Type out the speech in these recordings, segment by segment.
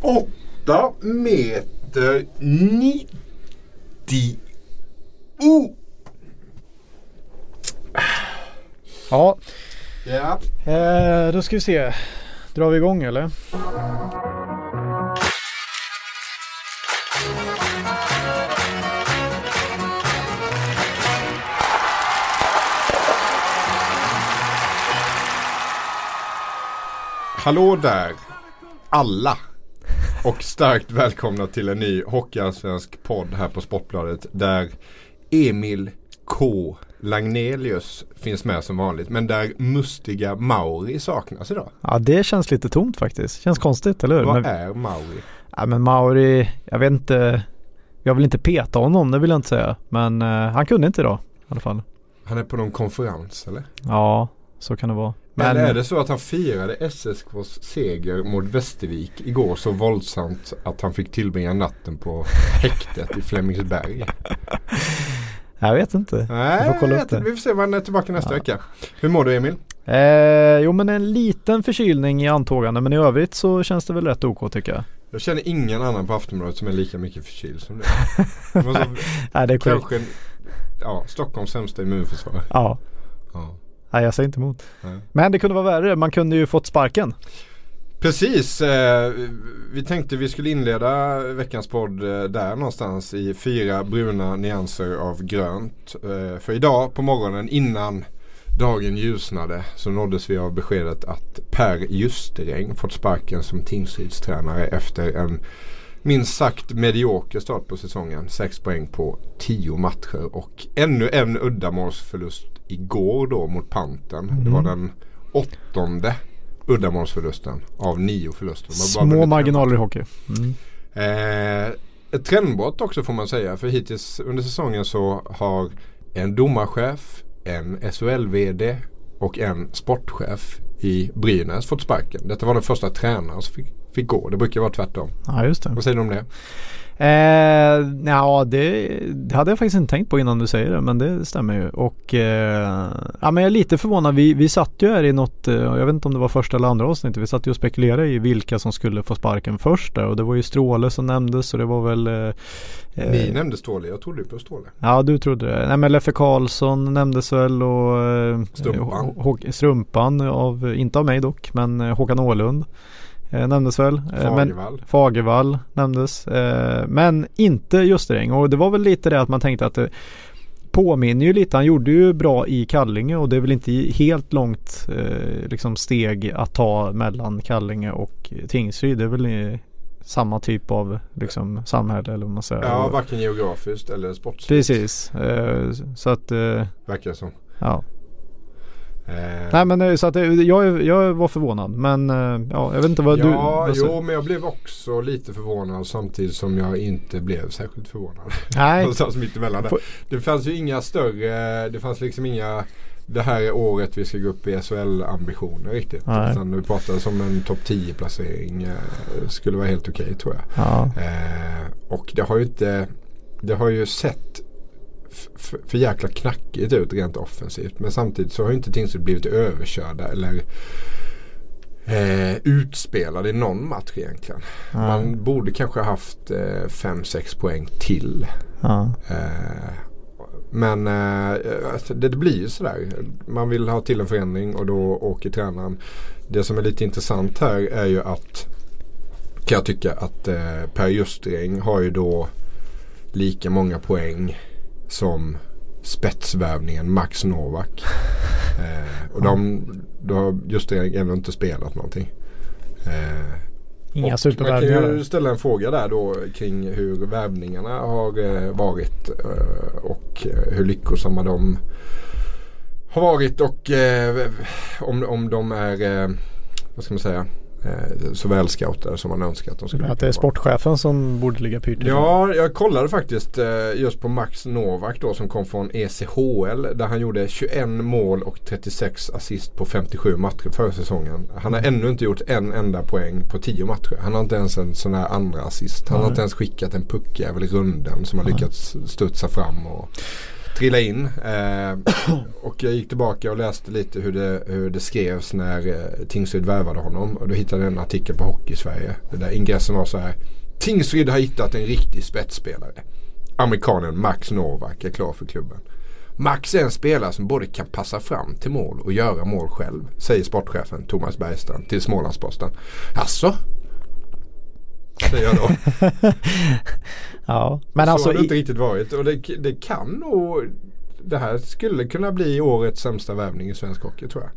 8 meter 90. Oh! Ja, Ja. eh, då ska vi se. Drar vi igång eller? Hallå där alla. Och starkt välkomna till en ny Hockeyallsvensk podd här på Sportbladet. Där Emil K. Lagnelius finns med som vanligt. Men där mustiga Mauri saknas idag. Ja, det känns lite tomt faktiskt. Känns konstigt, eller hur? Vad Men, är Mauri? ja, men Mauri, jag vet inte. Jag vill inte peta honom, det vill jag inte säga. Men eh, han kunde inte idag i alla fall. Han är på någon konferens eller? Ja, så kan det vara. Men Eller är det så att han firade SSKs seger mot Västervik igår så våldsamt att han fick tillbringa natten på häktet i Flemingsberg? jag vet inte. Nej, får kolla upp det. vi får se när han är tillbaka nästa Ja. vecka. Hur mår du Emil? Eh, jo men en liten förkylning i antågande men i övrigt så känns det väl rätt OK tycker jag. Jag känner ingen annan på Aftonbladet som är lika mycket förkyld som du. Det var så, Nej det är korrekt. kanske ja, Stockholms sämsta immunförsvar. Ja, Ja. Nej jag säger inte emot. Nej. Men det kunde vara värre, man kunde ju fått sparken. Precis, eh, vi tänkte vi skulle inleda veckans podd eh, där någonstans i fyra bruna nyanser av grönt. Eh, för idag på morgonen innan dagen ljusnade så nåddes vi av beskedet att Per Justeräng fått sparken som Tingsrydstränare efter en minst sagt medioker start på säsongen. Sex poäng på tio matcher och ännu en uddamålsförlust igår då mot Panten. Det var den åttonde uddamålsförlusten av nio förluster. Små marginaler i hockey. Mm. Eh, ett trendbrott också får man säga. För hittills under säsongen så har en domarchef, en SHL-VD och en sportchef i Brynäs fått sparken. Detta var den första tränaren som fick, fick gå. Det brukar vara tvärtom. Ja just det. Vad säger du om det? Eh, ja det, det hade jag faktiskt inte tänkt på innan du säger det men det stämmer ju. Och eh, ja men jag är lite förvånad. Vi, vi satt ju här i något, eh, jag vet inte om det var första eller andra avsnittet. Vi satt ju och spekulerade i vilka som skulle få sparken först där. Och det var ju Stråle som nämndes och det var väl eh, Ni eh, nämnde Ståhle. Jag trodde på Ståhle. Ja du trodde det. Nej men Leffe Karlsson nämndes väl och eh, Strumpan. Hå- Hå- Strumpan av, inte av mig dock, men Håkan Åhlund eh, nämndes väl. Eh, Men, Fagervall. Fagervall nämndes. Eh, men inte Justeräng och det var väl lite det att man tänkte att det påminner ju lite. Han gjorde ju bra i Kallinge och det är väl inte helt långt eh, liksom steg att ta mellan Kallinge och Tingsryd. Det är väl i samma typ av liksom samhälle eller vad man säger. Ja, varken geografiskt eller sportsligt. Precis. Så att Verkar det som. ja. Eh, Nej men eh, så att jag, jag var förvånad. Men eh, ja, jag vet inte vad du... ja, vad jo men jag blev också lite förvånad samtidigt som jag inte blev särskilt förvånad. Nej. Någonstans mitt emellan där. Det fanns ju inga större, det fanns liksom inga det här är året vi ska gå upp i SHL-ambitioner riktigt. Nej. Utan vi pratade som en topp 10-placering eh, skulle vara helt okej tror jag. Ja. Eh, och det har ju inte, det har ju sett f- f- för jäkla knackigt ut rent offensivt. Men samtidigt så har ju inte Tingsryd blivit överkörda eller eh, utspelade i någon match egentligen. Ja. Man borde kanske haft 5-6 poäng till. Ja. Eh, men eh, alltså, det, det blir ju sådär. Man vill ha till en förändring och då åker tränaren. Det som är lite intressant här är ju att kan jag tycka att eh, Per Justeräng har ju då lika många poäng som spetsvärvningen Max Novak. Eh, och de, då har Justeräng ännu inte spelat någonting. Eh, Inga och man kan supervärvningar. ju ställa en fråga där då kring hur värvningarna har eh, varit eh, och hur lyckosamma de har varit och eh, om, om de är, eh, vad ska man säga, eh, så välscoutade som man önskar att de skulle Att det är vara. sportchefen som borde ligga pyrt. Ja, jag kollade faktiskt eh, just på Max Novak då som kom från ECHL där han gjorde 21 mål och 36 assist på 57 matcher förra säsongen. Han har ännu inte gjort en enda poäng på 10 matcher. Han har inte ens en sån här andra assist. Han har Nej. inte ens skickat en puckjävel i runden som har Nej. lyckats studsa fram och trilla in. Eh, och jag gick tillbaka och läste lite hur det, hur det skrevs när eh, Tingsryd värvade honom. Och då hittade jag en artikel på Hockey Sverige. Där ingressen var så här. Tingsryd har hittat en riktig spetsspelare. Amerikanen Max Novak är klar för klubben. Max är en spelare som både kan passa fram till mål och göra mål själv. Säger sportchefen Thomas Bergstrand till Smålandsposten. Alltså? Säger jag då. ja, men så alltså. har det inte riktigt varit. Och det, det kan nog. Det här skulle kunna bli årets sämsta värvning i svensk hockey tror jag.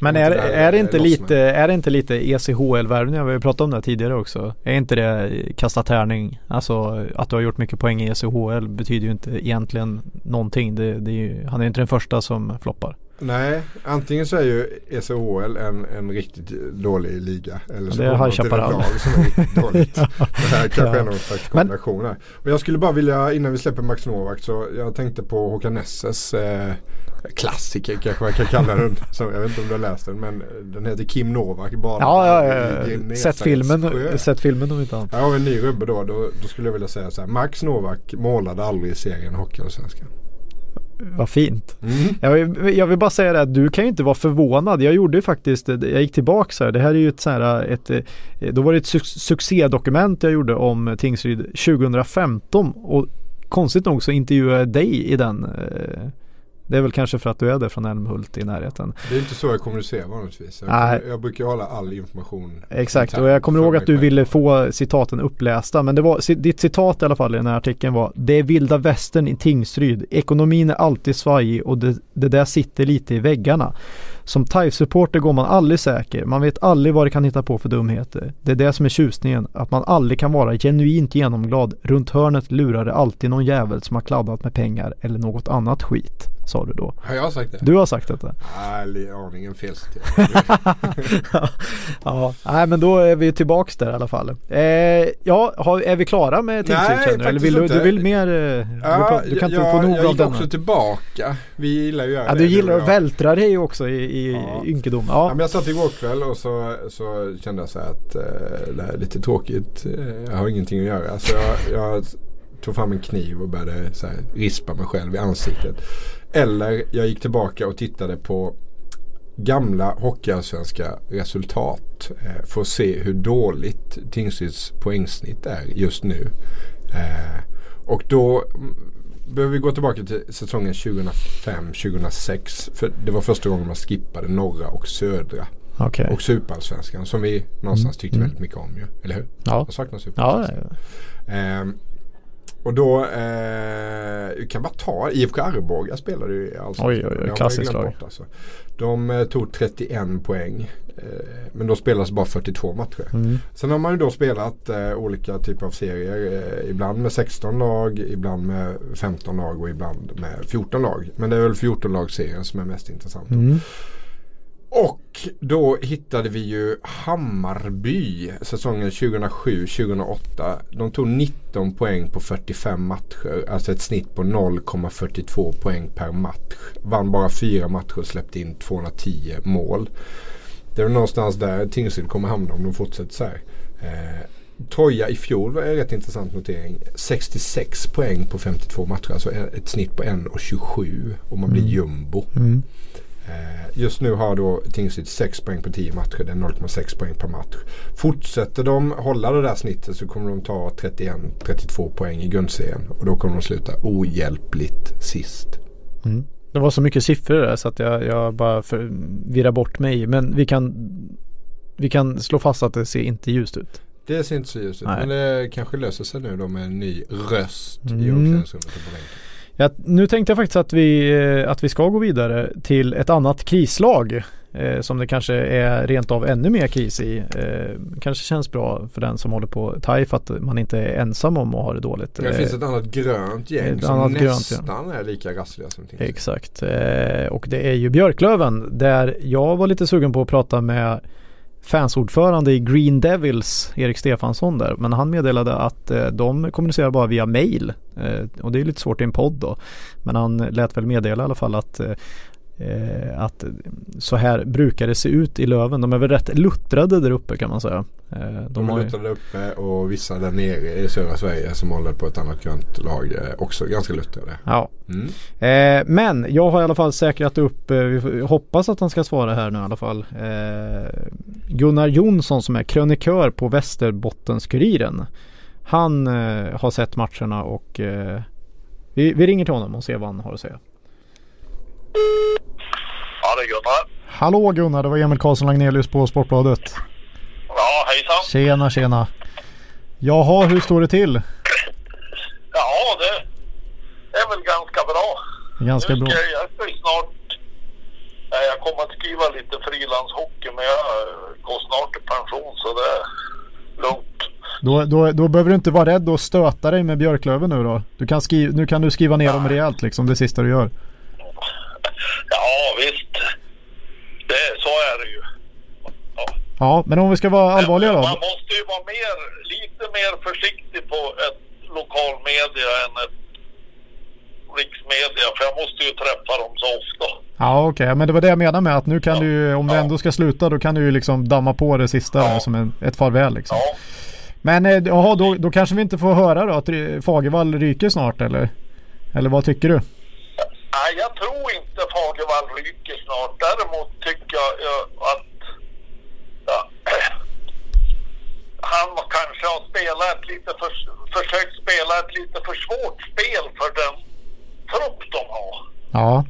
Men är, är, det inte lite, är det inte lite ECHL-värvningar? Vi har pratat om det tidigare också. Är inte det kasta tärning? Alltså att du har gjort mycket poäng i ECHL betyder ju inte egentligen någonting. Det, det är ju, han är inte den första som floppar. Nej, antingen så är ju ECHL en, en riktigt dålig liga. Eller så det kommer till ett lag som är riktigt dåligt. Det här kanske ja. är någon slags kombination här. Och jag skulle bara vilja, innan vi släpper Max Novak, så jag tänkte på Håkan Nesses eh, klassiker kanske man kan kalla den. Så jag vet inte om du har läst den men den heter Kim Novak. Bara ja, ja, ja. Sett, filmen, sett filmen om inte annat. Ja, och en ny rubbe då, då. Då skulle jag vilja säga så här. Max Novak målade aldrig i serien Hockeyallsvenskan. Vad fint. Mm. Jag, vill, jag, vill, bara säga det att du kan ju inte vara förvånad. Jag gjorde ju faktiskt, jag gick tillbaka så här. Det här är ju ett så här, ett, då var det ett su succédokument jag gjorde om Tingsryd 2015 och konstigt nog så intervjuade jag dig i den eh, det är väl kanske för att du är där från Älmhult i närheten. Det är inte så jag kommunicerar vanligtvis. Jag, Nej. jag brukar hålla all information. Exakt och jag kommer ihåg att du ville få citaten upplästa. Men det var, ditt citat i alla fall i den här artikeln var Det är vilda västern i Tingsryd. Ekonomin är alltid svajig och det, det där sitter lite i väggarna. Som TIFE-supporter går man aldrig säker. Man vet aldrig vad det kan hitta på för dumheter. Det är det som är tjusningen. Att man aldrig kan vara genuint genomglad. Runt hörnet lurar det alltid någon jävel som har kladdat med pengar eller något annat skit. Sa du då. Har jag sagt det? Du har sagt detta. Nej, aningen fel ja, ja, nej men då är vi tillbaks där i alla fall. Eh, ja, har, är vi klara med Tingsryd Eller vill du, du vill mer? Eh, ja, du, kan inte ja, få nog av denna. Jag gick också tillbaka. Vi gillar ju att ja, det. Du gillar att vältra dig också i, i ja. ynkedom. Ja. ja. men jag satt igår kväll och så, så kände jag så här att eh, det här är lite tråkigt. Jag har ingenting att göra. Så jag, jag tog fram en kniv och började så här, rispa mig själv i ansiktet. Eller jag gick tillbaka och tittade på gamla hockeyallsvenska resultat eh, för att se hur dåligt Tingsryds poängsnitt är just nu. Eh, och då behöver vi gå tillbaka till säsongen 2005-2006. För det var första gången man skippade norra och södra. Okay. Och superallsvenskan som vi någonstans tyckte mm. väldigt mycket om ju. Eller hur? Ja. Jag saknar superallsvenskan. Ja, ja. Um, och då, eh, kan bara ta IFK Arboga spelade ju alltså. Oj, oj, oj, klassiskt lag. Alltså. De eh, tog 31 poäng. Eh, men då spelas bara 42 matcher. Mm. Sen har man ju då spelat eh, olika typer av serier. Eh, ibland med 16 lag, ibland med 15 lag och ibland med 14 lag. Men det är väl 14 lag serien som är mest intressant. Mm. Och då hittade vi ju Hammarby säsongen 2007-2008. De tog 19 poäng på 45 matcher. Alltså ett snitt på 0,42 poäng per match. Vann bara fyra matcher och släppte in 210 mål. Det är någonstans där Tingsryd kommer hamna om de fortsätter så här. Eh, Troja i fjol var en rätt intressant notering. 66 poäng på 52 matcher. Alltså ett snitt på 1,27 och man blir mm. jumbo. Mm. Eh, just nu har då Tingsryd 6 poäng på 10 matcher. Det är 0,6 poäng per match. Fortsätter de hålla det där snittet så kommer de ta 31-32 poäng i grundserien. Och då kommer de sluta ohjälpligt sist. Mm. Det var så mycket siffror där så att jag, jag bara virrar bort mig. Men vi kan, vi kan slå fast att det ser inte ljust ut. Det ser inte så ljust ut. Men det kanske löser sig nu då med en ny röst mm. i omklädningsrummet på bänken. Ja, nu tänkte jag faktiskt att vi, eh, att vi ska gå vidare till ett annat krislag eh, som det kanske är rent av ännu mer kris i. Eh, kanske känns bra för den som håller på TAIF att man inte är ensam om att ha det dåligt. Det finns ett annat grönt gäng ett som nästan grönt, ja. är lika rassliga som Tingsryd. Exakt eh, och det är ju Björklöven där jag var lite sugen på att prata med fansordförande i Green Devils, Erik Stefansson där. Men han meddelade att eh, de kommunicerar bara via mail. Eh, och det är lite svårt i en podd då. Men han lät väl meddela i alla fall att eh, eh, att så här brukar det se ut i Löven. De är väl rätt luttrade där uppe kan man säga. Eh, de, de är luttrade uppe och vissa där nere i södra Sverige som håller på ett annat grönt lag också ganska luttrade. Ja. Mm. Eh, men jag har i alla fall säkrat upp, eh, vi hoppas att han ska svara här nu i alla fall. Eh, Gunnar Jonsson som är krönikör på Västerbottens-Kuriren. Han eh, har sett matcherna och vi, vi, ringer till honom och ser vad han har att säga. Gunnar. Hallå Gunnar, det var Emil Karlsson Lagnelius på Sportbladet. Ja, hejsan. Tjena, tjena. Jaha, hur står det till? Ja, det är väl ganska bra. Ganska nu bra. Jag, jag snart... Jag kommer att skriva lite frilanshockey men jag går snart i pension så det är lugnt. Då, då, då behöver du inte vara rädd att stöta dig med Björklöven nu då? Du kan skriva, nu kan du skriva ner dem rejält liksom det sista du gör. Ja visst. Det, så är det ju. Ja. ja, men om vi ska vara allvarliga då? Man måste ju vara mer, lite mer försiktig på ett lokalmedia än ett riksmedia. För jag måste ju träffa dem så ofta. Ja okej, okay. men det var det jag menade med att nu kan ja. du om ja. du ändå ska sluta då kan du ju liksom damma på det sista ja. som en, ett farväl liksom. Ja. Men eh, jaha, då, då kanske vi inte får höra då att Fagervall ryker snart eller? Eller vad tycker du? Nej, jag tror inte Fagervall ryker snart. Däremot tycker jag att ja, han kanske har spelat lite för, försökt spela ett lite för svårt spel för den trupp de har. Ja.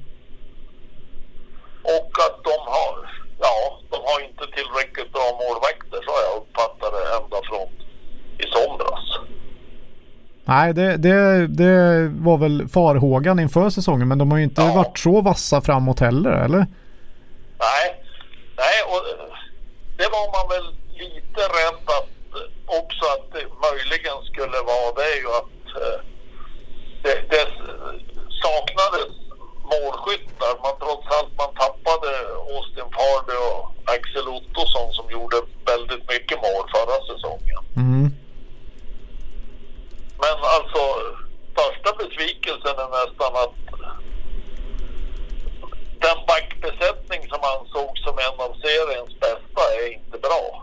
Och att de har, ja, de har inte tillräckligt bra målvakter så har jag uppfattat det ända från. Nej, det, det, det var väl farhågan inför säsongen men de har ju inte ja. varit så vassa framåt heller, eller? Nej, nej och det var man väl lite rädd att också att det möjligen skulle vara det är ju att eh, det, det saknades målskyttar. Man trots allt man tappade Austin Fardy och Axel Ottosson som gjorde väldigt mycket mål förra säsongen. Mm. Men alltså största besvikelsen är nästan att den backbesättning som ansågs som en av seriens bästa är inte bra.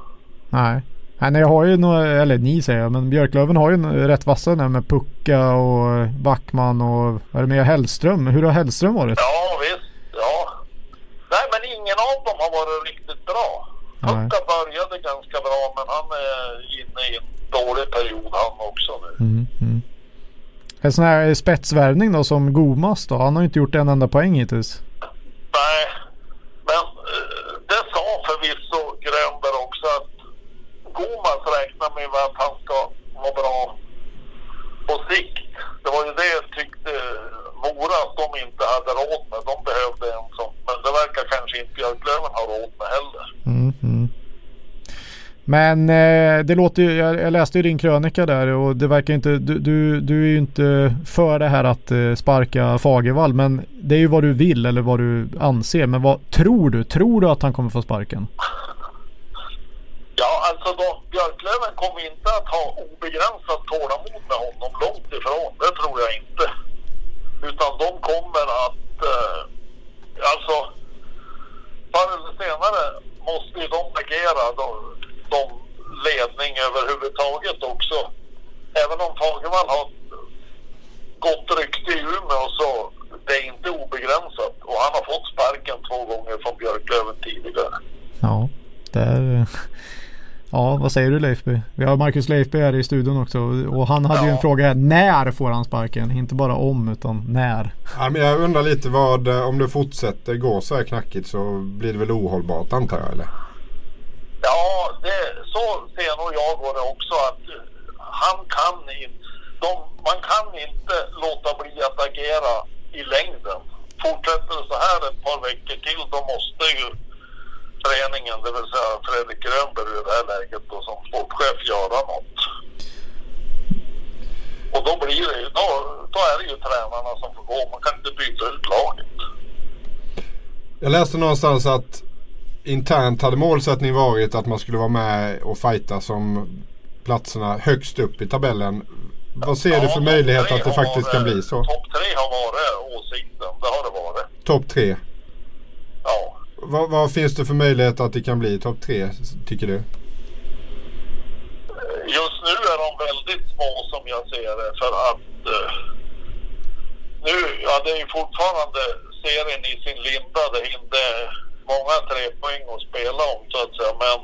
Nej. Nej, jag har ju några, eller ni säger jag, men Björklöven har ju rätt vassa nu med Pucka och Backman och vad är det med Hellström? Hur har Hellström varit? Ja visst, ja. Nej men ingen av dem har varit riktigt bra. Pucka började ganska bra men han är inne i en dålig period han också nu. Mm, mm. En sån här spetsvärvning då som Gomas då? Han har ju inte gjort en enda poäng hittills. Nej, men uh, det sa förvisso Grönberg också att Gomas räknar med att han ska vara bra på sikt. Det var ju det jag tyckte Mora att de inte hade råd med. De behövde en som, men det verkar kanske inte Björklöven ha råd med heller. Mm, mm. Men eh, det låter ju, jag, jag, läste ju din krönika där och det verkar inte, du, du, du är ju inte för det här att eh, sparka Fagervall men det är ju vad du vill eller vad du anser. Men vad tror du? Tror du att han kommer få sparken? Ja, alltså då, Björklöven kommer inte att ha obegränsat tålamod med honom, långt ifrån. Det tror jag inte. Utan de kommer att, eh, alltså, förr eller senare måste ju de agera, de, de ledning överhuvudtaget också. Även om Fagervall har gott rykte i Umeå så det är inte obegränsat. Och han har fått sparken två gånger från Björklöven tidigare. Ja, det är Ja, vad säger du Leifby? Vi har Marcus Leifby här i studion också och han hade ja. ju en fråga här. När får han sparken? Inte bara om utan när. Ja, men jag undrar lite vad, eh, om det fortsätter gå så här knackigt så blir det väl ohållbart antar jag eller? Ja, det, så ser nog jag på det också att han kan inte, man kan inte låta bli att agera i längden. Fortsätter det så här ett par veckor till då måste ju föreningen, det vill säga Fredrik Grönberg i det här läget då, som sportchef göra något. Och då blir det ju, då, då är det ju tränarna som får gå. Man kan inte byta ut laget. Jag läste någonstans att internt hade målsättningen varit att man skulle vara med och fighta som platserna högst upp i tabellen. Vad ser ja, du för möjlighet att det faktiskt varit, kan bli så? Topp tre har varit åsikten. Det har det varit. Topp tre? Vad, vad finns det för möjlighet att det kan bli topp tre, tycker du? Just nu är de väldigt små som jag ser det för att eh, nu, ja det är ju fortfarande serien i sin linda. Det är inte många trepoäng att spela om så att säga. Men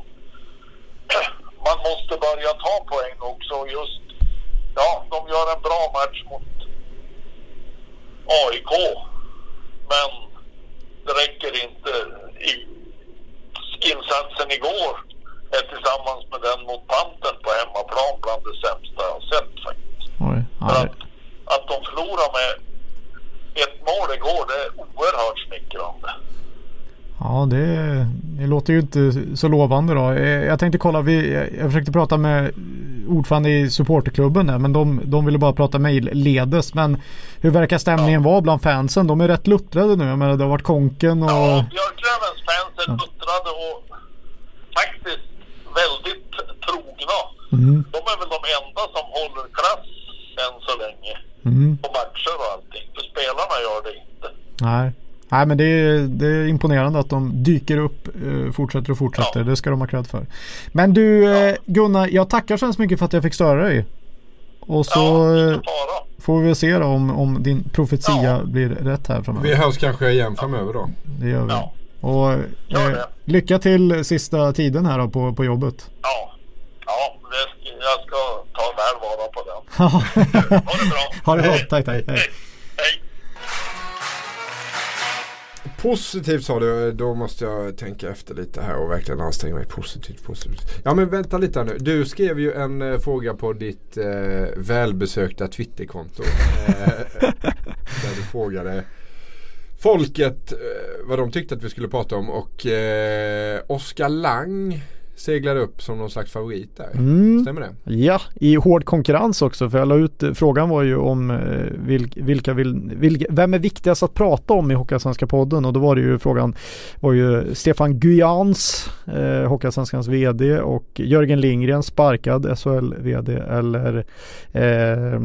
man måste börja ta poäng också. Just, ja, de gör en bra match mot AIK. Men det räcker inte. I, insatsen igår är tillsammans med den mot Panten på hemmaplan bland det sämsta jag sett faktiskt. Oj, att, att de förlorar med ett mål igår, det är oerhört smickrande. Ja, det, det, låter ju inte så lovande då. Eh, jag tänkte kolla, vi, jag försökte prata med ordförande i supporterklubben där, men de, de ville bara prata mejlledes. Men hur verkar stämningen ja. vara bland fansen? De är rätt luttrade nu. Jag menar, det har varit Konken och... Ja, Är luttrade och faktiskt väldigt trogna. Mm. De är väl de enda som håller klass än så länge. Mm. På matcher och allting. För spelarna gör det inte. Nej. Nej men det är, det är imponerande att de dyker upp, eh, fortsätter och fortsätter. Ja. Det ska de ha cred för. Men du eh, ja. Gunnar, jag tackar så hemskt mycket för att jag fick störa dig. Och så ja, eh, får vi se då om, om din profetia ja. blir rätt här framöver. Vi hörs kanske igen framöver då. Det gör vi. Och eh, lycka till sista tiden här då på, på jobbet. Ja, ja det, jag ska ta väl vara på den. ha det bra. Ha det gott. Tack, tack. Hej. Hej. Positivt sa du, då måste jag tänka efter lite här och verkligen anstränga mig positivt. positivt. Ja men vänta lite här nu. Du skrev ju en eh, fråga på ditt eh, välbesökta Twitterkonto. Eh, där du frågade folket eh, vad de tyckte att vi skulle prata om och eh, Oskar Lang seglade upp som någon slags favorit där. Mm. Stämmer det? Ja, i hård konkurrens också. För jag la ut, frågan var ju om eh, vilka vill, vilka, vem är viktigast att prata om i Hockeyallsvenska podden? Och då var det ju frågan var ju Stefan Guyans, eh, Hockeyallsvenskans VD och Jörgen Lindgren, sparkad SHL-VD eller eh,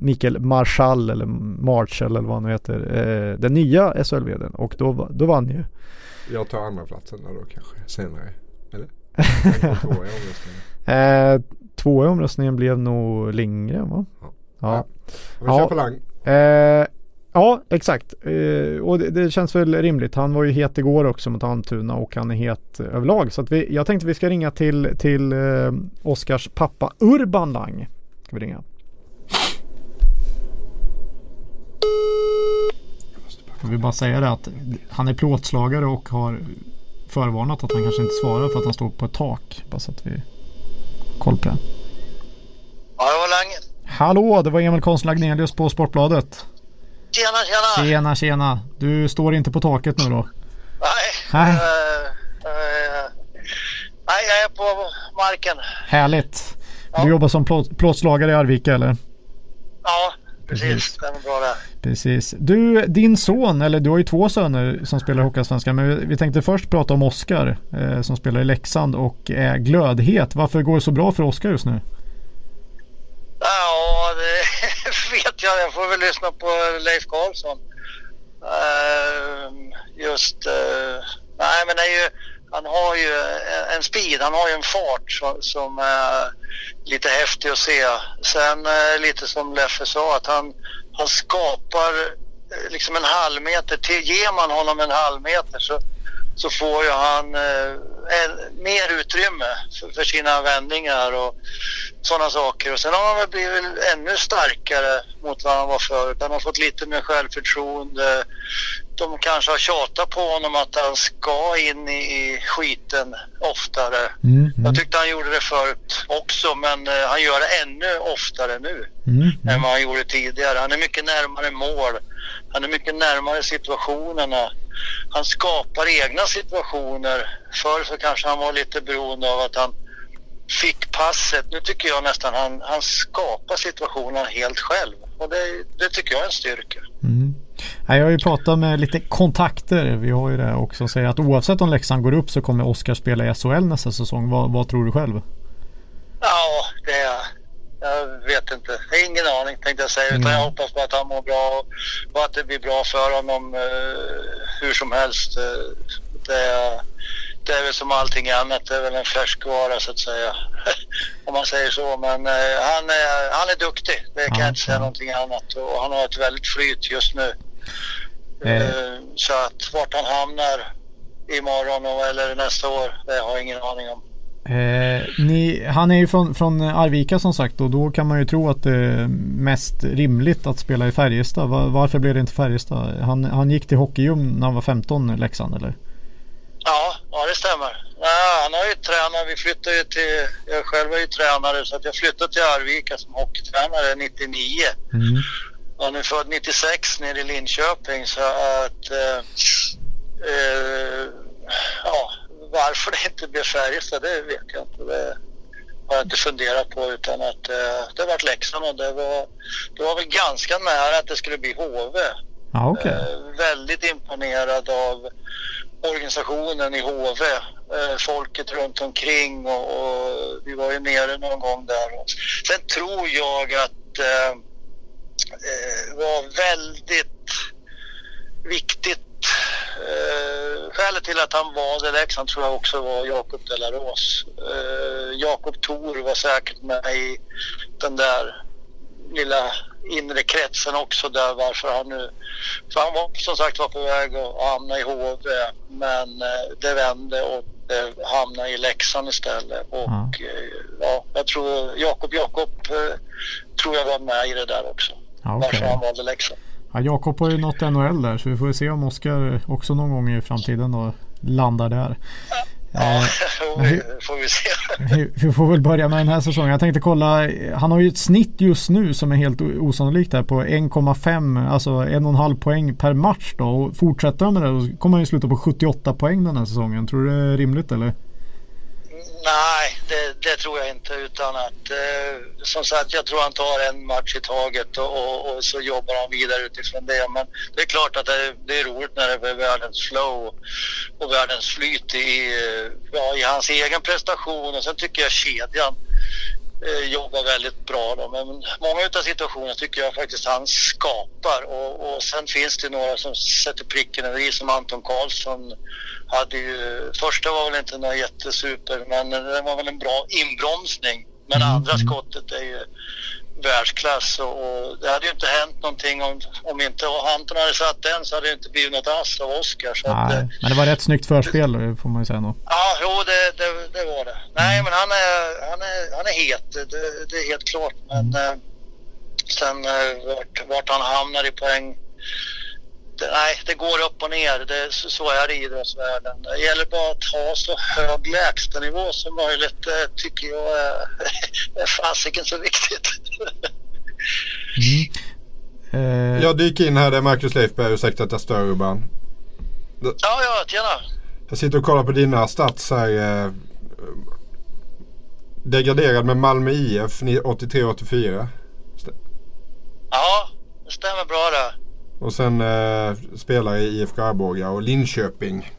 Mikael Marschall eller Marshall eller vad han nu heter, eh, den nya SHL-VDn. Och då, då vann ju. Jag tar andra platsen då kanske senare. Eh, två i omröstningen blev nog Lindgren va? Ja. ja. Vi kör på Lang. Eh, ja exakt. Eh, och det, det, känns väl rimligt. Han var ju het igår också mot Almtuna och han är het överlag. Så att vi, jag tänkte vi ska ringa till, till eh, Oskars pappa Urban Lang. Ska vi ringa. Jag vill bara säga det att han är plåtslagare och har förvarnat att han kanske inte svarar för att han står på ett tak. Bara så att vi har koll på det. Hallå Lange. Hallå, det var Emil Konstl Agnelius på Sportbladet. Tjena, tjena. Tjena, tjena. Du står inte på taket nu då? Nej. Nej. Uh, uh, nej, jag är på marken. Härligt. Ja. Du jobbar som plåtslagare i Arvika eller? Ja, precis. Det är bra det. Precis. Du, din son, eller du har ju två söner som spelar Hockeyallsvenskan. Men vi tänkte först prata om Oskar eh, som spelar i Leksand och är glödhet. Varför går det så bra för Oskar just nu? Ja, det vet jag. Jag får väl lyssna på Leif Karlsson. Uh, just, uh, nej men det är ju, han har ju en speed, han har ju en fart som, som är lite häftig att se. Sen eh, lite som Leffe sa, att han han skapar eh, liksom en halv meter. Till, ger man honom en halv meter så, så får ju han eh, mer utrymme för, för, sina vändningar och sådana saker. Och sen har han väl blivit ännu starkare mot vad han var förut. Han har fått lite mer självförtroende. De kanske har tjatat på honom att han ska in i, i skiten oftare. Mm, mm. Jag tyckte han gjorde det förut också men eh, han gör det ännu oftare nu mm, mm. än vad han gjorde tidigare. Han är mycket närmare mål. Han är mycket närmare situationerna. Han skapar egna situationer. Förr så kanske han var lite beroende av att han fick passet. Nu tycker jag nästan han, han skapar situationen helt själv. Och det, det tycker jag är en styrka. Mm. Jag har ju pratat med lite kontakter. Vi har ju det också. Säger att oavsett om Leksand går upp så kommer Oskar spela i SHL nästa säsong. Vad, vad tror du själv? Ja, det är jag vet inte. Jag har ingen aning tänkte jag säga. Utan mm. jag hoppas på att han mår bra och att det blir bra för honom uh, hur som helst. Att det, det är väl som allting annat, det är väl en färskvara så att säga. Om man säger så. Men eh, han, är, han är duktig, det kan Ja, jag inte säga någonting annat. Och han har ett väldigt flyt just nu. Eh. Eh, Så att vart han hamnar imorgon eller nästa år, det har jag ingen aning om. Eh, ni, han är ju från, från Arvika som sagt och då kan man ju tro att det är mest rimligt att spela i Färjestad. Va- varför blev det inte Färjestad? Han, han gick till Hockeyum när han var 15 Leksand eller? Ja, ja det stämmer. Ja, han har ju tränat, vi flyttade ju till, jag själv är ju tränare så att jag flyttade till Arvika som hockeytränare 99. Mm. Han är född 96 nere i Linköping så att eh, eh, ja, varför det inte blev Färjestad det vet jag inte. Det har jag inte funderat på utan att eh, det vart Leksand och det var, det var väl ganska nära att det skulle bli HV. Ja okej. Eh, väldigt imponerad av organisationen i HV. Eh, folket runt omkring och, och vi var ju nere någon gång där. Sen tror jag att eh, eh, var väldigt viktigt. Eh, skälet till att han valde Leksand tror jag också var Jakob Delaros. Eh, Jakob Thor var säkert med i den där lilla inre kretsen också där varför han nu... För han var som sagt var på väg att hamna i HV men eh, det vände och det hamnade i Leksand istället. Och eh, ja, jag tror Jakob Jakob eh, tror jag var med i det där också. Ja, okej. Varför han valde Leksand. Ja, Jakob har ju nått NHL där så vi får ju se om Oskar också någon gång i framtiden då landar där. Ja, Eh, får, vi se. Vi- Vi får väl börja med den här säsongen. Jag tänkte kolla. Han har ju ett snitt just nu som är helt osannolikt där på 1,5 alltså en och en halv poäng per match då. Och fortsätter han med det då kommer han ju sluta på 78 poäng den här säsongen. Tror du det är rimligt eller? Nej, det, det tror jag inte. Utan att, eh, som sagt, jag tror han tar en match i taget och, och, och så jobbar han vidare utifrån det. Men det är klart att det, det är roligt när det är världens flow och världens flyt i, eh, ja, i hans egen prestation. Och sen tycker jag kedjan eh, jobbar väldigt bra. Då. Men många av situationerna tycker jag faktiskt han skapar. Och, och sen finns det några som sätter pricken över i som Anton Karlsson hade ju, första var väl inte något jättesuper men det var väl en bra inbromsning. Men Mm, andra mm. skottet är ju världsklass och, och det hade ju inte hänt någonting om, om inte Anton hade satt den så hade det inte blivit något ass av Oskar. Så att, eh, Nej, men det var rätt snyggt förspel får man ju säga nog. Ja, jo det, det, det var det. Nej, men han är, han är, han är het. Det, det är helt klart. Men eh, sen eh, vart, vart han hamnar i poäng. Det, nej, det går upp och ner. Det, så, så är det i idrottsvärlden. Det gäller bara att ha så hög lägstanivå som möjligt. Det tycker jag är, är fasiken så viktigt. Eh, Jag dyker in här, det är Marcus Leifberg, ursäkta att jag stör Urban. ja, ja, tjena. Jag sitter och kollar på dina stats här. Eh, degraderad med Malmö IF 83-84. Ja, det stämmer bra det. Och sen eh, spelare i IFK Arboga och Linköping.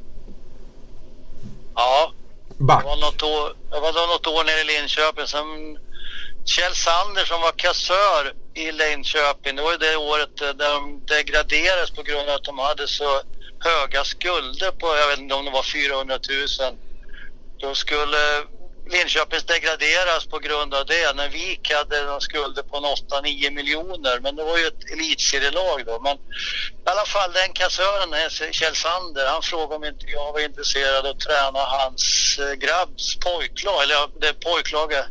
Ja, Back. Jag var något år, jag var något år nere i Linköping. Sen Kjell Sander som var kassör i Linköping. Det var ju det året eh, där de degraderades på grund av att de hade så höga skulder på, jag vet inte om det var 400 000. Då skulle Linköpings degraderas på grund av det. När Vik hade skulder på en 8-9 miljoner. Men det var ju ett elitserielag då. Men i alla fall den kassören, Kjell Sander, han frågade om inte jag var intresserad av att träna hans eh, grabbs pojklag, eller det pojklaget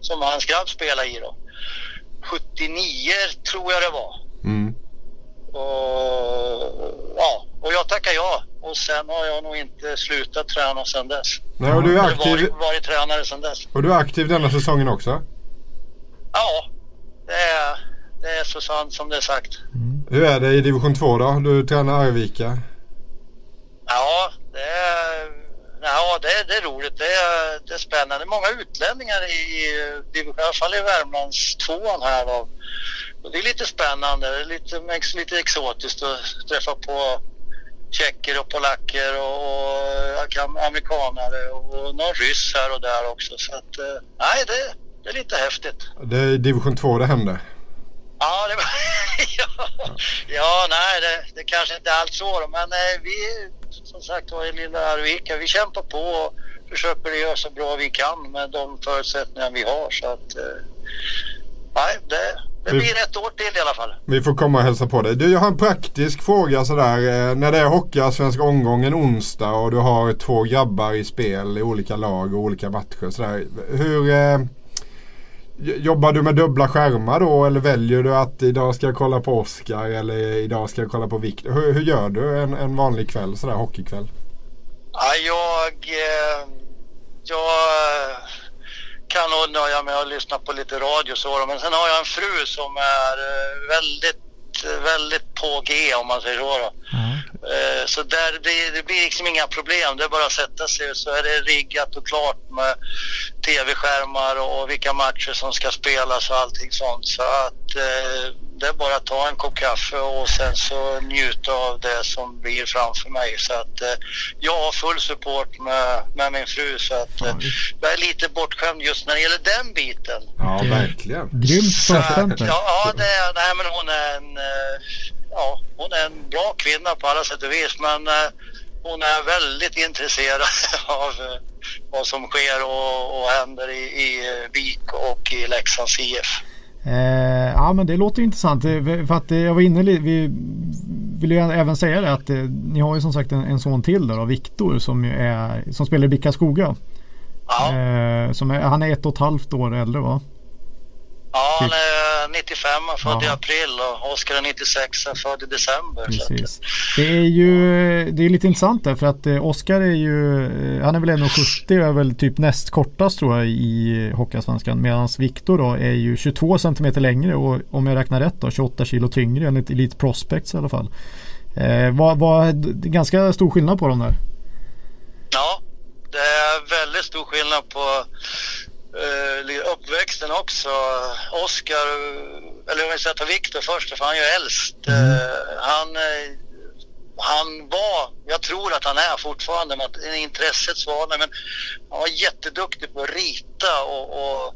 som hans grabb spelade i då. 79 tror jag det var. Mm. Och, ja, och jag tackar ja. Och sen har jag nog inte slutat träna sedan dess. Nej, och du är aktiv, varit, varit tränare sedan dess. och du är aktiv denna säsongen också. Ja, det är, det är så sant som det är sagt. Hur är det i division 2 då? Du tränar Arvika. Ja, det är, ja, det är, det är roligt. Det är, det är spännande. Många utlänningar i, i, alla fall i Värmlands tvåan här. Då. Och det är lite spännande. Det lite, lite exotiskt att träffa på tjecker och polacker och, och amerikanare och någon ryss här och där också. Så att, eh, nej, det, det är lite häftigt. Det är division 2 det händer. Ja, det var, ja, ja, nej, det, det kanske inte alls så men eh, vi, som sagt var i lilla Arvika. Vi kämpar på och försöker göra så bra vi kan med de förutsättningar vi har. Så att, eh, nej, det, det blir ett år till i alla fall. Vi får komma och hälsa på dig. Du, jag har en praktisk fråga sådär. Eh, när det är Hockeyallsvenska omgången onsdag och du har två grabbar i spel i olika lag och olika matcher. Sådär. Hur... Eh, Jobbar du med dubbla skärmar då eller väljer du att idag ska jag kolla på Oscar eller idag ska jag kolla på Viktor? Hur, hur, gör du en, en vanlig kväll, sådär hockeykväll? Ja, jag, eh, jag kan nog nöja mig att lyssna på lite radio så men sen har jag en fru som är eh, väldigt, väldigt på G om man säger så. Mm. Så där, det, det, blir liksom inga problem. Det är bara att sätta sig så är det riggat och klart med tv-skärmar och vilka matcher som ska spelas och allting sånt. Så att eh, det är bara att ta en kopp kaffe och sen så njuta av det som blir framför mig. Så att eh, jag har full support med, med min fru så att eh, jag är lite bortskämd just när det gäller den biten. Ja, verkligen. Grymt förstånd. Ja, ja, det är, nej, men hon är en eh, ja, hon är en bra kvinna på alla sätt och vis men eh, hon är väldigt intresserad av eh, vad som sker och, och händer i, i Vik och i Leksands IF. Eh, ja men det låter intressant. För att jag var inne vi vill ju även säga det att ni har ju som sagt en, en son till där, Viktor som, som spelar i Bicka Skoga. Ja. Eh, som är, han är ett och ett halvt år äldre va? Ja, han är 95, född ja. i april och Oskar är 96, född i december. Precis. Det är ju det är lite intressant där för att eh, Oskar är ju, eh, han är väl 1,70 och är väl typ näst kortast tror jag i Hockeyallsvenskan. Medan Viktor då är ju 22 cm längre och om jag räknar rätt då 28 kilo tyngre enligt Elite Prospects i alla fall. Eh, vad, vad, ganska stor skillnad på dem där. Ja, det är väldigt stor skillnad på uh, uppväxten också. Oskar, eller om jag ska ta Viktor först, för han är ju äldst. Mm. Uh, han, uh, han var, jag tror att han är fortfarande, men intresset svalnade, men han var jätteduktig på att rita och, och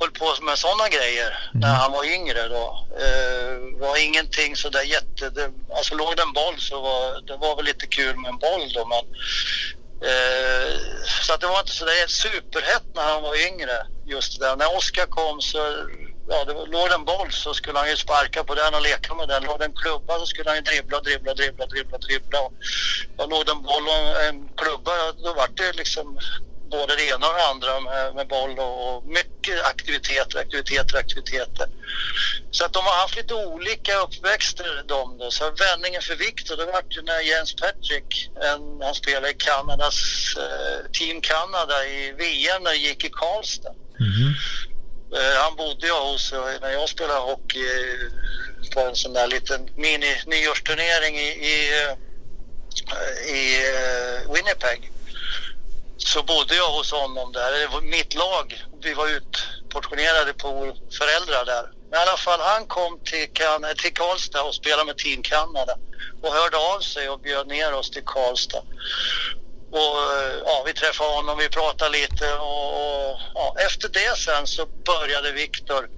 höll på med sådana grejer mm. när han var yngre då. Uh, var ingenting sådär jätte... Det, alltså låg det en boll så var det var väl lite kul med en boll då men Eh, Eh, så att det var inte så där superhett när han var yngre just där. När Oskar kom så ja, det låg en boll så skulle han ju sparka på den och leka med den. Låg det en klubba så skulle han ju dribbla, dribbla, dribbla, dribbla, dribbla. Och låg det en boll och en klubba, då var det liksom både det ena och det andra med, med boll och, mycket aktiviteter, aktiviteter, aktiviteter. Så att de har haft lite olika uppväxter de då. Så vändningen för Viktor, det var ju när Jens Patrick, en, han spelade i Kanadas, eh, Team Kanada i VM när det gick i Karlstad. Mm. Eh, han bodde jag hos eh, när jag spelade hockey eh, på en sån där liten mini-nyårsturnering i, i, eh, i Winnipeg så bodde jag hos honom där. Det var mitt lag. Vi var utportionerade på föräldrar där. Men i alla fall, han kom till, kan till Karlstad och spelade med Team Kanada och hörde av sig och bjöd ner oss till Karlstad. Och ja, vi träffade honom, vi pratade lite och, och ja, efter det sen så började Viktor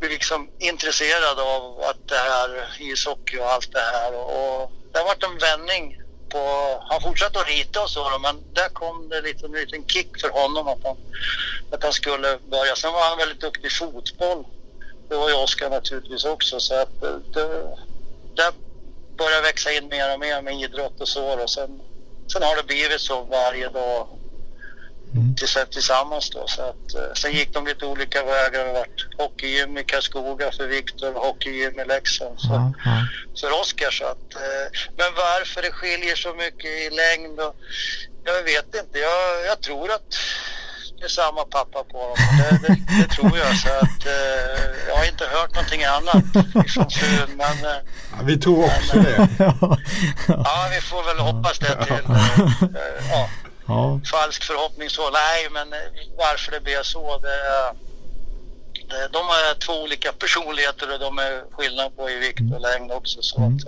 bli liksom intresserad av att det här ishockey och allt det här och, och det har varit en vändning på, han fortsatte att rita och så men där kom det lite, en liten kick för honom att han, att han skulle börja. Sen var han väldigt duktig i fotboll. Det var ju Oskar naturligtvis också så att eh, det, där började växa in mer och mer med idrott och så och sen, sen har det blivit så varje dag mm. tillsammans då. Så att, eh, sen gick de lite olika vägar. Det varit hockeygym i Karlskoga för Viktor och hockeygym i Leksand så, ja. för Oskar. Så att, eh, men varför det skiljer så mycket i längd och, jag vet inte. Jag, jag tror att det är samma pappa på dem. Det, det, det, tror jag. Så att, eh, jag har inte hört någonting annat från frun. Men, eh, ja, vi tror också men, det. ja, vi får väl hoppas det till. Eh, ja. Ja. Falsk förhoppning så. Nej, men eh, varför det blev så det, det, De är två olika personligheter och de är skillnad på i vikt och längd också. Så mm.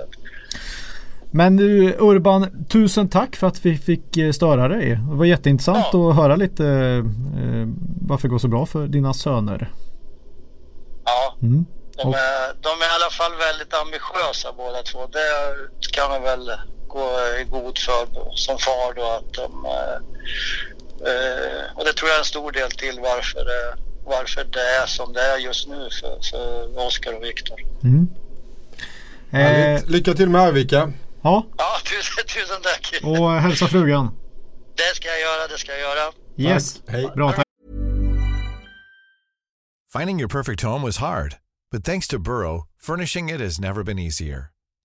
Men du Urban, tusen tack för att vi fick eh, störa dig. Det var jätteintressant ja. att höra lite eh, varför det går så bra för dina söner. Ja, mm. de, är, de är i alla fall väldigt ambitiösa båda två. Det kan man väl och är god för som far då att de... Eh, eh, och det tror jag är en stor del till varför, eh, varför det är som det är just nu för, för Oskar och Viktor. Mm. Eh, Lycka till med Arvika. Ja. Ja, tusen, tusen tack. Och hälsa frugan. Det ska jag göra, det ska jag göra. Yes. Hej. Bra, tack. Finding your perfect home was hard, but thanks to Burrow, furnishing it has never been easier.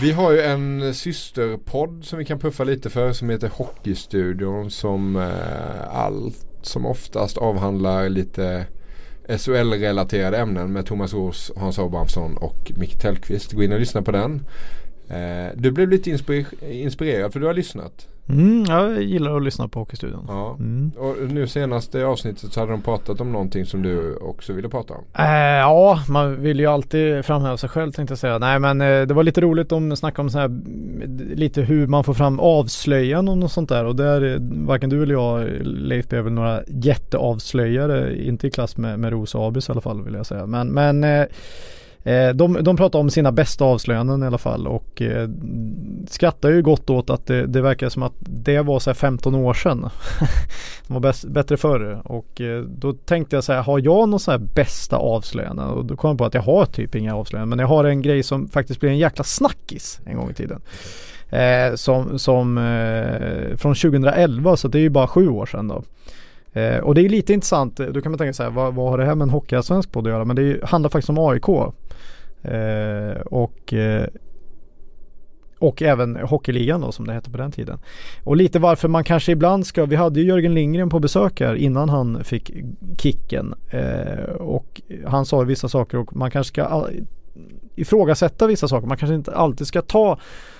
Vi har ju en systerpodd som vi kan puffa lite för som heter Hockeystudion som eh, allt som oftast avhandlar lite SHL-relaterade ämnen med Thomas Roos, Hans Abrahamsson och Micke Tellqvist. Gå in och lyssna på den. Eh, du blev lite inspir- inspirerad för du har lyssnat. Mm, jag gillar att lyssna på Hockeystudion. Ja. Mm. Och nu senaste avsnittet så hade de pratat om någonting som du också ville prata om. Eh, ja, man vill ju alltid framhäva sig själv tänkte jag säga. Nej men eh, det var lite roligt om snacka om så här, lite hur man får fram avslöjanden och sånt där. Och där, eh, varken du eller jag Leif är väl några jätteavslöjare. Inte i klass med, med Ros och Abis i alla fall vill jag säga. Men, men Eh, Eh, de, de pratar om sina bästa avslöjanden i alla fall och eh, skrattar ju gott åt att det, det verkar som att det var så här 15 år sedan. de var bäst, bättre förr och eh, då tänkte jag så här, har jag någon så här bästa avslöjande? Och då kom jag på att jag har typ inga avslöjanden men jag har en grej som faktiskt blev en jäkla snackis en gång i tiden. Eh, som som eh, från 2011 så det är ju bara sju år sedan då. Eh, och det är lite intressant, eh, då kan man tänka sig vad, vad har det här med en hockeyallsvensk podd att göra? Men det är, handlar faktiskt om AIK. Eh, och eh, och även Hockeyligan då som det hette på den tiden. Och lite varför man kanske ibland ska, vi hade ju Jörgen Lindgren på besök här innan han fick kicken. Eh, och han sa vissa saker och man kanske ska ifrågasätta vissa saker. Man kanske inte alltid ska ta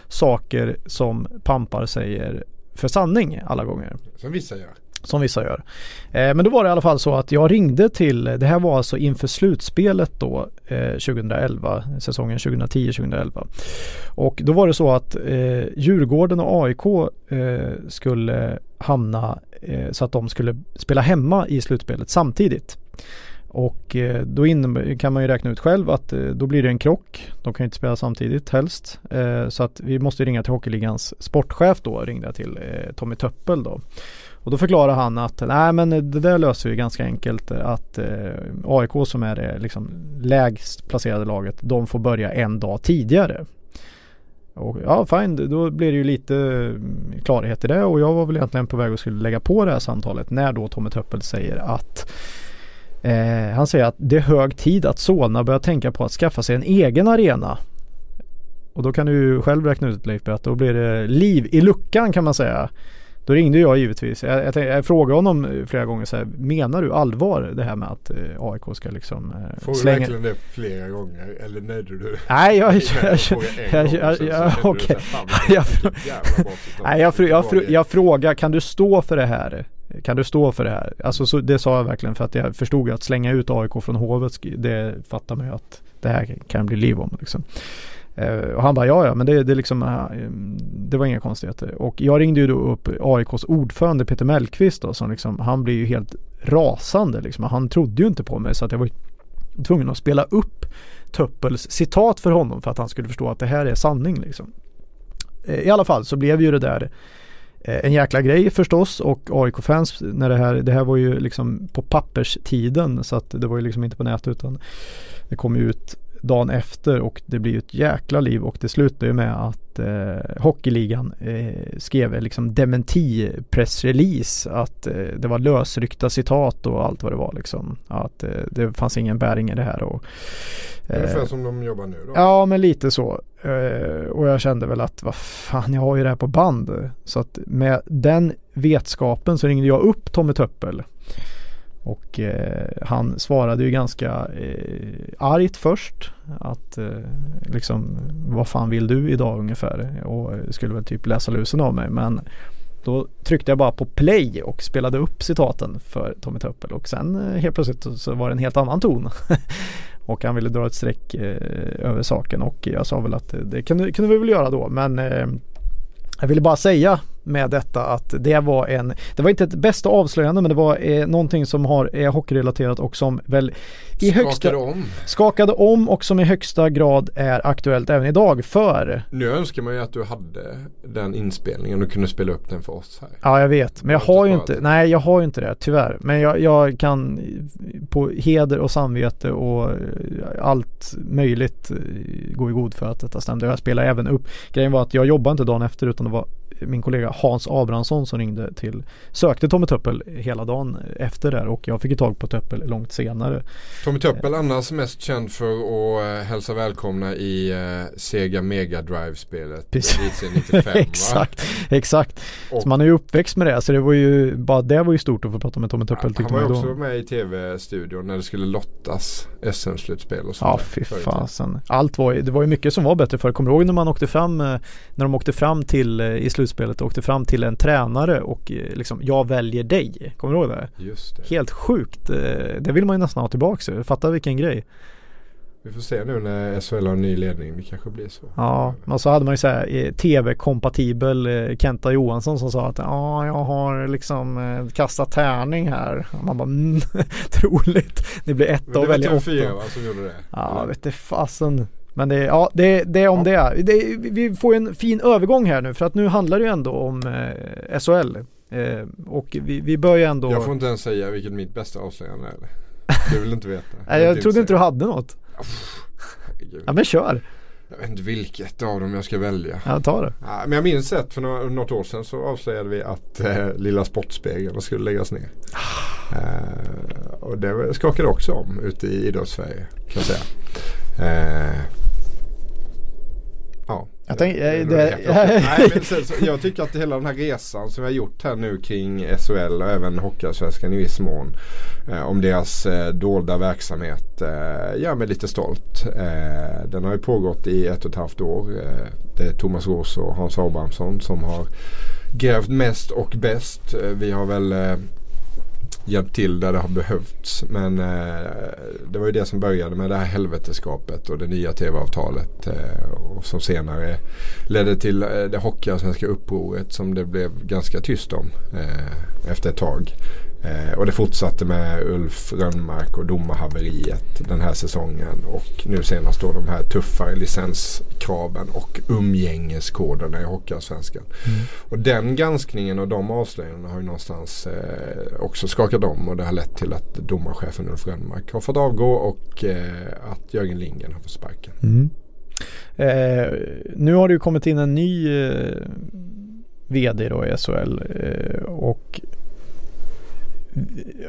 saker som pampar säger för sanning alla gånger. Som vissa gör. Som vissa gör. Eh, men då var det i alla fall så att jag ringde till, det här var alltså inför slutspelet då eh, 2011, säsongen 2010-2011. Och då var det så att eh, Djurgården och AIK eh, skulle hamna eh, så att de skulle spela hemma i slutspelet samtidigt. Och eh, då kan man ju räkna ut själv att eh, då blir det en krock. De kan ju inte spela samtidigt helst. Så att vi måste ringa till Hockeyligans sportchef då, ringde jag till Tommy Töppel då. Och då förklarar han att nej men det där löser vi ganska enkelt att eh, AIK som är det liksom lägst placerade laget de får börja en dag tidigare. Och ja fine, då blir det ju lite mm, klarhet i det och jag var väl egentligen på väg att skulle lägga på det här samtalet när då Tommy Töppel säger att eh, han säger att det är hög tid att Solna börjar tänka på att skaffa sig en egen arena. Och då kan du ju själv räkna ut Leif att då blir det liv i luckan kan man säga. Då ringde jag givetvis. Jag, jag, jag frågade honom flera gånger så här, menar du allvar det här med att eh, AIK ska liksom eh, Får du slänga... verkligen det flera gånger eller nöjde du Nej, jag... jag, jag, jag, jag, okej. Nej, jag, jag, jag, jag frågar, kan du stå för det här? Kan du stå för det här? Alltså så, det sa jag verkligen för att jag förstod att slänga ut AIK från Hovet, det fattar man ju att det här kan bli liv om liksom. Eh, och han bara ja ja men det, det liksom eh, Det var inga konstigheter och jag ringde ju då upp AIKs ordförande Peter Mellqvist då som liksom Han blev ju helt rasande liksom. Han trodde ju inte på mig så att jag var tvungen att spela upp Töppels citat för honom för att han skulle förstå att det här är sanning liksom. Eh, I alla fall så blev ju det där en jäkla grej förstås och AIK-fans när det här, det här var ju liksom på papperstiden så att det var ju liksom inte på nätet utan det kom ju ut dagen efter och det blir ett jäkla liv och det slutar ju med att eh, Hockeyligan eh, skrev liksom dementi pressrelease att eh, det var lösryckta citat och allt vad det var liksom. Att eh, det fanns ingen bäring i det här. Och, Ungefär som de jobbar nu då? Ja men lite så. Eh, och jag kände väl att vad fan jag har ju det här på band. Så att med den vetskapen så ringde jag upp Tommy Töppel. Och eh, han svarade ju ganska eh, argt först. Att eh, liksom vad fan vill du idag ungefär? Och eh, skulle väl typ läsa lusen av mig. Men Då tryckte jag bara på play och spelade upp citaten för Tommy Töppel och sen eh, helt plötsligt så var det en helt annan ton. och han ville dra ett streck eh, över saken och jag sa väl att eh, det kunde, kunde vi väl göra då men eh, jag ville bara säga med detta att det var en, det var inte ett bästa avslöjande men det var eh, någonting som har, är hockeyrelaterat och som väl i Skakade högsta, om. skakade om och som i högsta grad är aktuellt även idag för Nu önskar man ju att du hade den inspelningen och kunde spela upp den för oss här. Ja jag vet men jag Har har ju inte nej jag har ju inte det tyvärr. Men jag, jag kan på heder och samvete och eh, allt möjligt eh, gå i god för att detta stämde. Jag spelade även upp, grejen var att jag jobbade inte dagen efter utan det var min kollega Hans Abrahamsson som ringde till, sökte Tommy Töppel hela dagen efter där och jag fick ju tag på Töppel långt senare. Tommy Töppel annars mest känd för att eh, hälsa välkomna i eh, Sega Mega Drive-spelet. Precis. Elitserien 95 va? exakt, exakt. Och Så man är ju uppväxt med det så det var ju, bara det var ju stort att få prata med Tommy Töppel han tyckte var ju man ju också med i tv-studion när det skulle lottas SM-slutspel och sånt Ja fy fasen. Allt var ju, det var ju mycket som var bättre för Kommer du ihåg när man åkte fram, eh, när de åkte fram till, eh, i slutspelet, åkte fram till en tränare och eh, liksom, jag väljer dig. Kommer du ihåg det? Just det. Helt sjukt. Eh, Det vill man ju nästan ha tillbaka. Fatta vilken grej. Vi får se nu när SHL har en ny ledning. Det kanske blir så. Ja, och så hade man ju såhär eh, tv-kompatibel Kenta Johansson som sa att ja, jag har liksom kastat tärning här. Och man bara mm, troligt. Det blir Men etta det och var välja TV4 åtta. va, som gjorde det? Ja, Eller? vet du fasen. Men det, ja, det, det är om det är. Det, vi får en fin övergång här nu för att nu handlar det ju ändå om eh, SHL. Eh, och vi, vi bör ju ändå... Jag får inte ens säga vilket mitt bästa avslöjande är. Du vill inte veta? Nej, jag trodde inte du hade något. Herregud. Ja men kör. Jag vet inte vilket av dem jag ska välja. Ja, ta det. Ja, men jag minns ett för några, något år sedan så avslöjade vi att eh, Lilla Sportspegeln skulle läggas ner. Eh, och det skakade också om ute i idrottssverige kan jag säga. Eh, ja. Jag tänk- det- det- det- Nej, men sen, så, jag tycker att hela den här resan som vi har gjort här nu kring SHL och även Hockeyallsvenskan i viss mån. Eh, om deras eh, dolda verksamhet eh, gör mig lite stolt. Eh, den har ju pågått i ett och ett halvt år. Eh, det är Thomas Roos och Hans Abrahamsson som har grävt mest och bäst. Eh, vi har väl eh, hjälpt till där det har behövts. Men eh, det var ju det som började med det här helveteskapet och det nya tv-avtalet. Eh, och som senare ledde till eh, det hockeyallsvenska upproret som det blev ganska tyst om eh, efter ett tag. Eh, och det fortsatte med Ulf Rönnmark och domarhaveriet den här säsongen. Och nu senast då de här tuffare licenskraven och umgängeskoderna i Hockeyallsvenskan. Och den granskningen och de avslöjandena har ju någonstans eh, också skakat om och det har lett till att domarchefen Ulf Rönnmark har fått avgå och eh, att Jörgen Lindgren har fått sparken. Eh, nu har det ju kommit in en ny eh, VD då i SHL och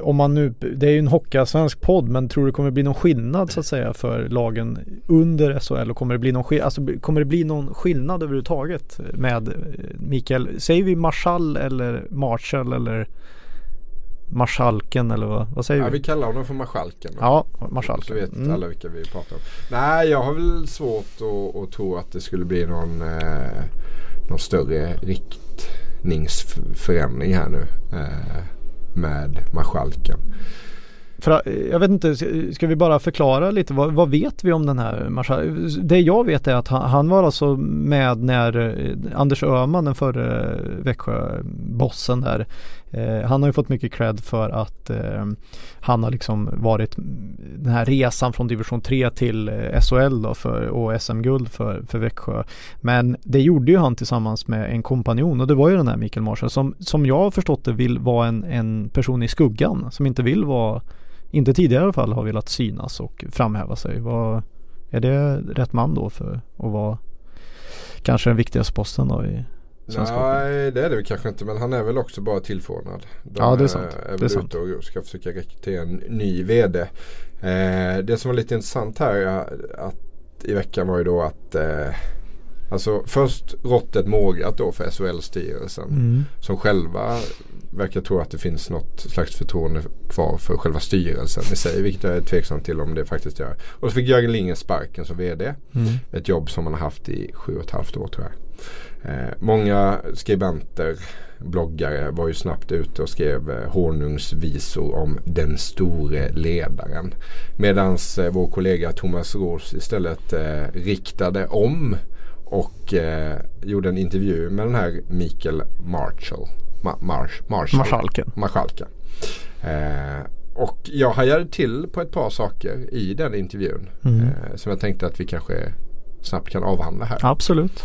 om man nu, det är ju en hockeyallsvensk podd men tror du det kommer bli någon skillnad så att säga för lagen under SHL och kommer det bli någon, alltså, kommer det bli någon skillnad överhuvudtaget med eh, Mikael, säger vi Marschall eller Marshall eller Marskalken eller vad, vad säger Ja, vi? vi kallar honom för Marskalken. då. Ja, Så Marskalken. vet Mm. alla vilka vi pratar om. Nej, jag har väl svårt att, att tro att det skulle bli någon, eh, någon större riktningsförändring här nu. Eh, med Marskalken. För, jag vet inte, ska vi bara förklara lite vad, vad vet vi om den här marskalken? Det jag vet är att han, han var alltså med när eh, Anders Öhman, den förre Växjö-bossen där, eh, han har ju fått mycket cred för att eh, han har liksom varit den här resan från division 3 till eh, SHL då för, och SM-guld för, för Växjö. Men det gjorde ju han tillsammans med en kompanjon och det var ju den här Mikael Marshall som, som jag har förstått det vill vara en, en person i skuggan som inte vill vara inte tidigare i alla fall har velat synas och framhäva sig. Var, är det rätt man då för att vara kanske den viktigaste posten då i? Nej, det är det väl kanske inte. Men han är väl också bara tillförordnad. De Ja, det är sant. Är, Det är sant. och ska försöka rekrytera en ny VD. Eh, det som var lite intressant här att, i veckan var ju då att eh, Alltså först råttet mågat då för SHL-styrelsen. Mm. Som själva verkar tro att det finns något slags förtroende kvar för själva styrelsen i sig. Vilket jag är tveksam till om det faktiskt gör. Och så fick Jörgen Lingen sparken som vd. Mm. Ett jobb som han har haft i sju och ett halvt år tror jag. Eh, många skribenter, bloggare var ju snabbt ute och skrev eh, honungsvisor om den store ledaren. Medan eh, vår kollega Thomas Ros istället eh, riktade om och eh, gjorde en intervju med den här Mikael Marshall. Ma Marsh, Marshall. Marskalken. Marskalken. Eh, och jag hajade till på ett par saker i den intervjun. Mm. Eh, som jag tänkte att vi kanske snabbt kan avhandla här. Absolut.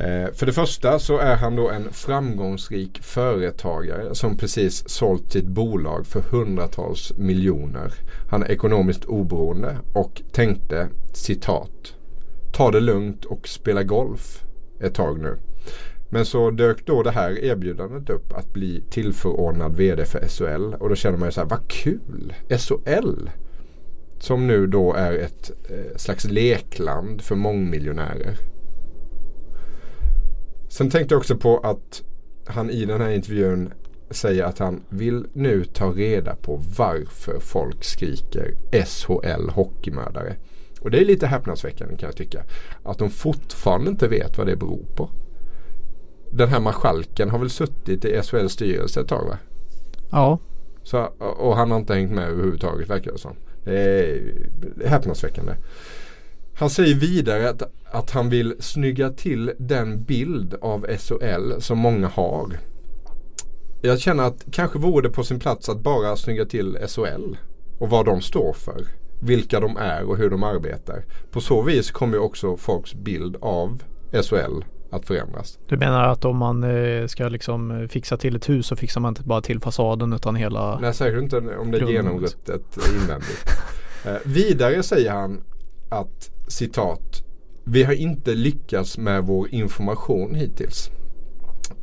Eh, för det första så är han då en framgångsrik företagare som precis sålt sitt bolag för hundratals miljoner. Han är ekonomiskt oberoende och tänkte citat Ta det lugnt och spela golf ett tag nu. Men så dök då det här erbjudandet upp att bli tillförordnad vd för SHL och då känner man ju så här, vad kul! SHL! Som nu då är ett eh, slags lekland för mångmiljonärer. Sen tänkte jag också på att han i den här intervjun säger att han vill nu ta reda på varför folk skriker SHL hockeymördare. Och det är lite häpnadsväckande kan jag tycka. Att de fortfarande inte vet vad det beror på. Den här marskalken har väl suttit i SHLs styrelse ett tag va? Ja. Så, och han har inte hängt med överhuvudtaget verkar det som. Det är häpnadsväckande. Han säger vidare att, att han vill snygga till den bild av SHL som många har. Jag känner att kanske vore det på sin plats att bara snygga till SHL och vad de står för. Vilka de är och hur de arbetar. På så vis kommer ju också folks bild av SHL att förändras. Du menar att om man eh, ska liksom fixa till ett hus så fixar man inte bara till fasaden utan hela Nej, särskilt inte om det är genomruttet invändigt. Eh, vidare säger han att citat Vi har inte lyckats med vår information hittills.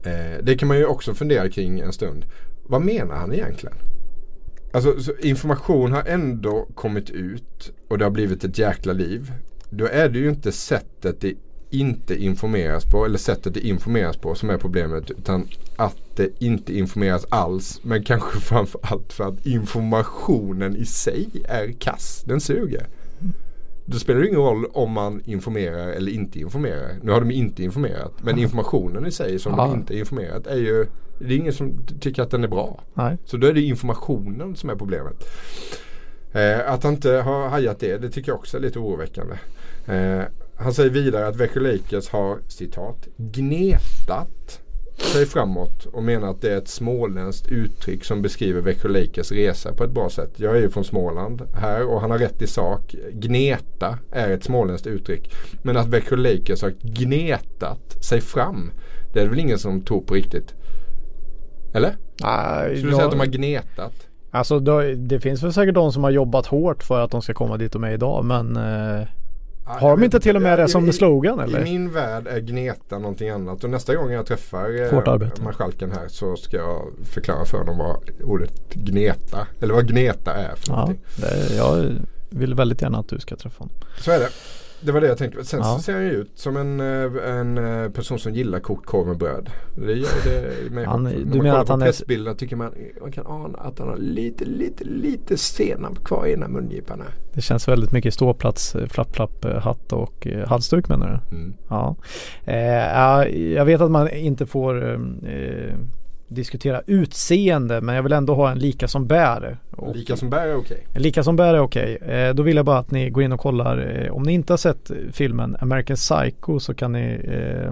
Eh, det kan man ju också fundera kring en stund. Vad menar han egentligen? Alltså så information har ändå kommit ut och det har blivit ett jäkla liv. Då är det ju inte sättet det inte informeras på eller sättet det informeras på som är problemet utan att det inte informeras alls men kanske framförallt för att informationen i sig är kass. Den suger. Det spelar ingen roll om man informerar eller inte informerar. Nu har de inte informerat men informationen i sig som Ja. de inte informerat är ju det är ingen som tycker att den är bra. Nej. Så då är det informationen som är problemet. Eh, att han inte har hajat det, det tycker jag också är lite oroväckande. Eh, han säger vidare att Växjö Lakers har citat gnetat sig framåt och menar att det är ett småländskt uttryck som beskriver Växjö Lakers resa på ett bra sätt. Jag är ju från Småland här och han har rätt i sak. Gneta är ett småländskt uttryck. Men att Växjö Lakers har gnetat sig fram det är det väl ingen som tror på riktigt. Eller? Nej, Skulle du säga att de har gnetat? Alltså det finns väl säkert de som har jobbat hårt för att de ska komma dit de är idag men eh, Har de inte till och med det som slogan I eller? min värld är gneta någonting annat och nästa gång jag träffar eh, marskalken här så ska jag förklara för dem vad ordet gneta eller vad gneta är för Ja, någonting. det, jag vill väldigt gärna att du ska träffa honom. Så är det. Det var det jag tänkte. Sen Ja. så ser han ju ut som en, eh, en eh, person som gillar kokt korv med bröd. Det gör det mig Han- du När man menar att han är- pressbilderna tycker man, man kan ana att han har lite, lite, lite senap kvar i ena mungiporna. Det känns väldigt mycket ståplats, eh, flapp, flapp, hatt och halsduk menar du? Mm. Ja. Eh, ja, jag vet att man inte får eh, diskutera utseende men jag vill ändå ha en lika som bär. Och Lika som bär är okej. en lika som bär är okej. Eh, då vill jag bara att ni går in och kollar. Eh, om ni inte har sett filmen American Psycho så kan ni eh,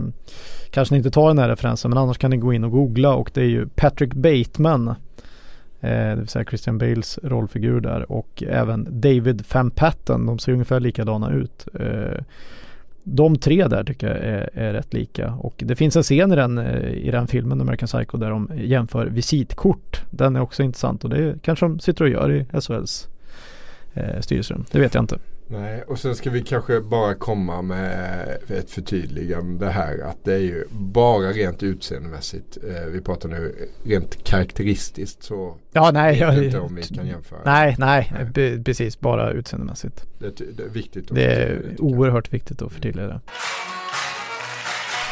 kanske ni inte tar den här referensen men annars kan ni gå in och googla och det är ju Patrick Bateman. Eh, det vill säga Christian Bales rollfigur där och även David Van Patten. De ser ungefär likadana ut. De tre där tycker jag är, är rätt lika och det finns en scen i den, eh, i den filmen American Psycho där de jämför visitkort. Den är också intressant och det kanske de sitter och gör i SHLs eh, styrelserum. Det vet jag inte. Nej, och sen ska vi kanske bara komma med ett förtydligande här. Att det är ju bara rent utseendemässigt. Eh, vi pratar nu rent karaktäristiskt så Ja, nej. vet jag Jag, inte om vi kan jämföra. nej, nej, Nej. precis bara utseendemässigt. Det, det är viktigt att Det är oerhört viktigt att förtydliga det.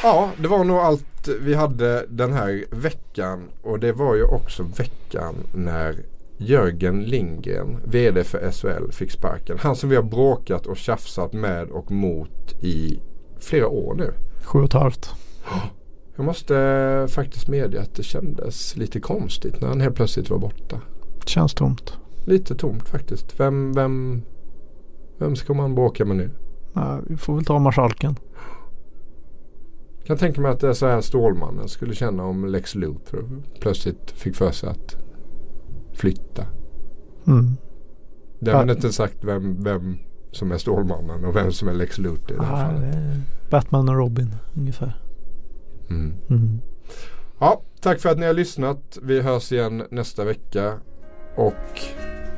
Ja, det var nog allt vi hade den här veckan. Och det var ju också veckan när Jörgen Lindgren, VD för SHL, fick sparken. Han som vi har bråkat och tjafsat med och mot i flera år nu. Sju och ett halvt. Jag måste faktiskt medge att det kändes lite konstigt när han helt plötsligt var borta. Känns tomt. Lite tomt faktiskt. Vem, vem, vem ska man bråka med nu? Ja, vi får väl ta marskalken. kan tänka mig att det är så här Stålmannen skulle känna om Lex Luthor plötsligt fick för sig att flytta. Mm. Därmed Ja. inte sagt vem, vem som är Stålmannen och vem som är Lex Luthor i det här fallet. Batman och Robin ungefär. Mm. Mm. Ja, tack för att ni har lyssnat. Vi hörs igen nästa vecka. Och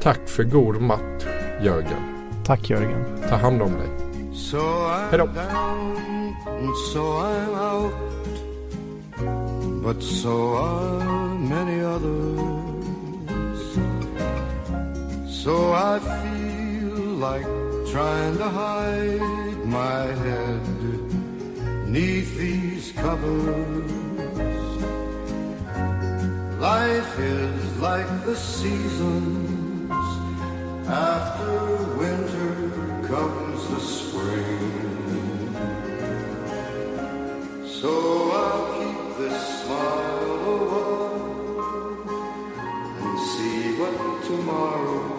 tack för god match Jörgen. Tack Jörgen. Ta hand om dig. So down and so I'm out, but so are many others. So I feel like trying to hide my head neath these covers. Life is like the seasons. After winter comes the spring. So I'll keep this smile away and see what tomorrow